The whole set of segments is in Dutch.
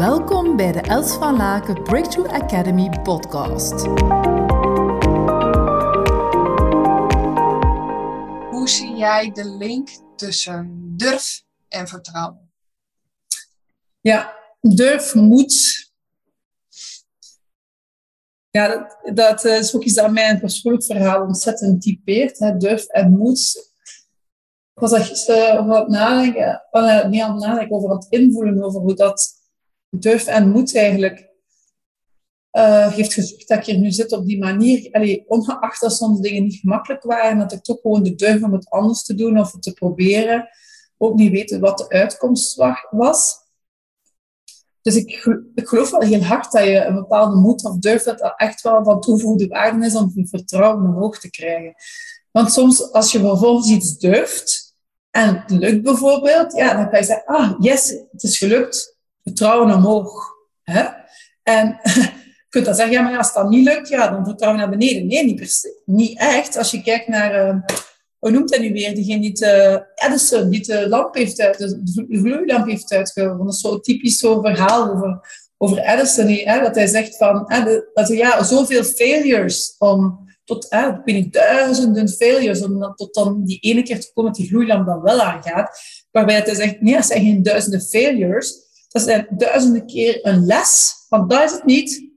Welkom bij de Els van Laken Breakthrough Academy podcast. Hoe zie jij de link tussen durf en vertrouwen? Ja, durf, moed. Ja, dat, dat is ook iets dat mij een persoonlijk verhaal ontzettend typeert. Hè. Durf en moed. Ik was er gisteren over aan het nadenken, niet aan het nadenken, over het invoelen, over hoe dat durf en moed eigenlijk uh, heeft gezorgd dat ik hier nu zit op die manier. Allee, ongeacht dat soms dingen niet gemakkelijk waren, dat ik toch gewoon de durf om het anders te doen of het te proberen. Ook niet weten wat de uitkomst was. Dus ik, ik geloof wel heel hard dat je een bepaalde moed of durf dat echt wel van toevoegde waarde is om je vertrouwen omhoog te krijgen. Want soms als je vervolgens iets durft en het lukt bijvoorbeeld, ja, dan kan je zeggen, ah, yes, het is gelukt vertrouwen omhoog. Hè? En je kunt dan zeggen, maar als dat niet lukt, ja, dan vertrouwen naar beneden. Nee, niet, niet echt. Als je kijkt naar, uh, hoe noemt hij nu weer, diegene die de Edison, die de lamp heeft uit, de gloeilamp heeft uitgevonden. Dat is zo typisch zo'n verhaal over, over Edison, hè, dat hij zegt van, hè, dat er ja, zoveel failures om tot ik duizenden failures om dan, tot dan die ene keer te komen dat die gloeilamp dan wel aangaat. Waarbij hij zegt, nee, dat zijn geen duizenden failures, dat is duizenden keer een les, want dat is het niet.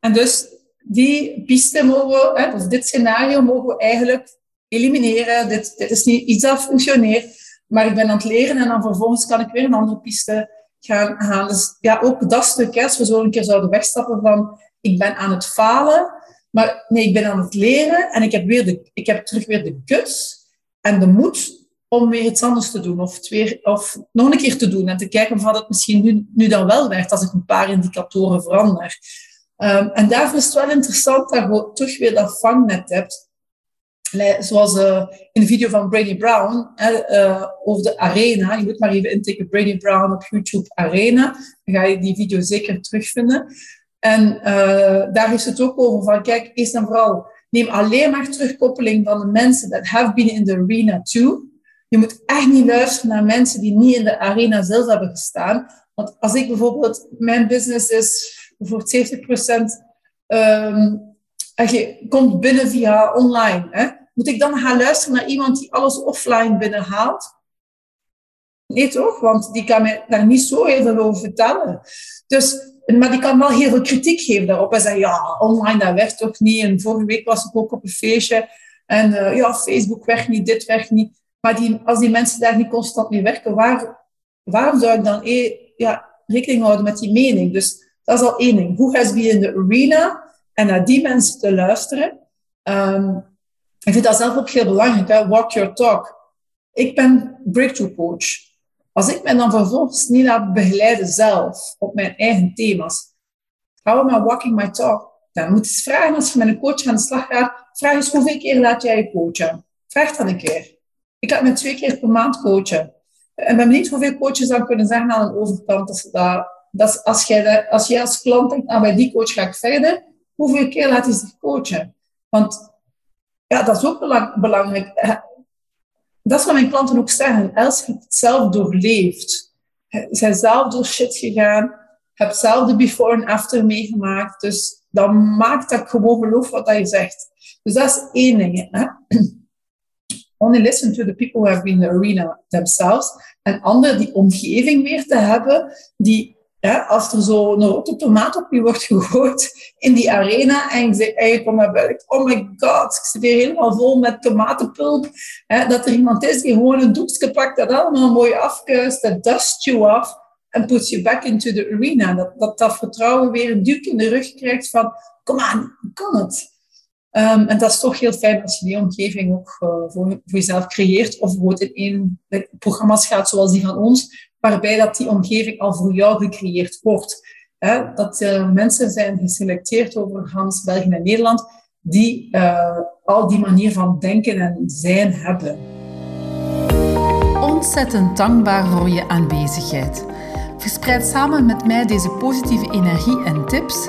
En dus die piste mogen dit scenario mogen we eigenlijk elimineren. Dit, is niet iets dat functioneert, maar ik ben aan het leren en dan vervolgens kan ik weer een andere piste gaan gaan. Dus ja, ook dat stuk, als we zo een keer zouden wegstappen van ik ben aan het falen, maar nee, ik ben aan het leren en ik heb, weer de, ik heb terug weer de guts en de moed om weer iets anders te doen of, weer, of nog een keer te doen en te kijken of het misschien nu, nu dan wel werkt als ik een paar indicatoren verander. Um, en daarvoor is het wel interessant dat je terug weer dat vangnet hebt. Zoals uh, in de video van Brady Brown uh, over de arena. Je moet maar even intikken Brady Brown op YouTube Arena. Dan ga je die video zeker terugvinden. En uh, daar is het ook over van, kijk, eerst en vooral, neem alleen maar terugkoppeling van de mensen that have been in the arena too. Je moet echt niet luisteren naar mensen die niet in de arena zelf hebben gestaan. Want als ik bijvoorbeeld, mijn business is voor 70% um, je komt binnen via online. Hè? Moet ik dan gaan luisteren naar iemand die alles offline binnenhaalt? Nee toch? Want die kan mij daar niet zo heel veel over vertellen. Dus, maar die kan wel heel veel kritiek geven daarop. En zeggen, ja, online dat werkt toch niet. En vorige week was ik ook op een feestje. En uh, ja, Facebook werkt niet, dit werkt niet. Maar die, als die mensen daar niet constant mee werken, waar, waarom zou ik dan e ja, rekening houden met die mening? Dus dat is al één ding. Hoe has be in de arena en naar die mensen te luisteren. Um, ik vind dat zelf ook heel belangrijk. Hè? Walk your talk. Ik ben breakthrough coach. Als ik me dan vervolgens niet laat begeleiden zelf op mijn eigen thema's, we maar walking my talk. Dan moet je eens vragen als je met een coach aan de slag gaat. Vraag eens hoeveel keer laat jij je coachen? Vraag dat een keer. Ik had me twee keer per maand coachen. En ben niet hoeveel coaches dan kunnen zeggen aan een overkant. Dat, dat, dat als, jij, als jij als klant denkt, nou, bij die coach ga ik verder, hoeveel keer laat hij zich coachen? Want ja, dat is ook belangrijk. Dat is wat mijn klanten ook zeggen. Els heeft het zelf doorleefd. Zijn zelf door shit gegaan. Heb zelf de before en after meegemaakt. Dus dan maakt dat ik gewoon geloof wat je zegt. Dus dat is één ding. Hè? Only listen to the people who have been in the arena themselves. En ander, die omgeving weer te hebben, die, ja, als er zo een rotte tomaat op je wordt gegooid in die arena en je zegt naar buiten, oh my god, ik zit hier helemaal vol met tomatenpulp. Hè, dat er iemand is die gewoon een doekje pakt, dat allemaal mooi afkuist, dat dust you off en puts you back into the arena. Dat, dat dat vertrouwen weer een duwt in de rug krijgt van, kom aan, kan het. Um, en dat is toch heel fijn als je die omgeving ook uh, voor, voor, jezelf creëert. Of in één programma's gaat zoals die van ons, waarbij dat die omgeving al voor jou gecreëerd wordt. Dat uh, mensen zijn geselecteerd over Hans, België en Nederland, die al die manier van denken en zijn hebben. Ontzettend dankbaar voor je aanwezigheid. Verspreid samen met mij deze positieve energie en tips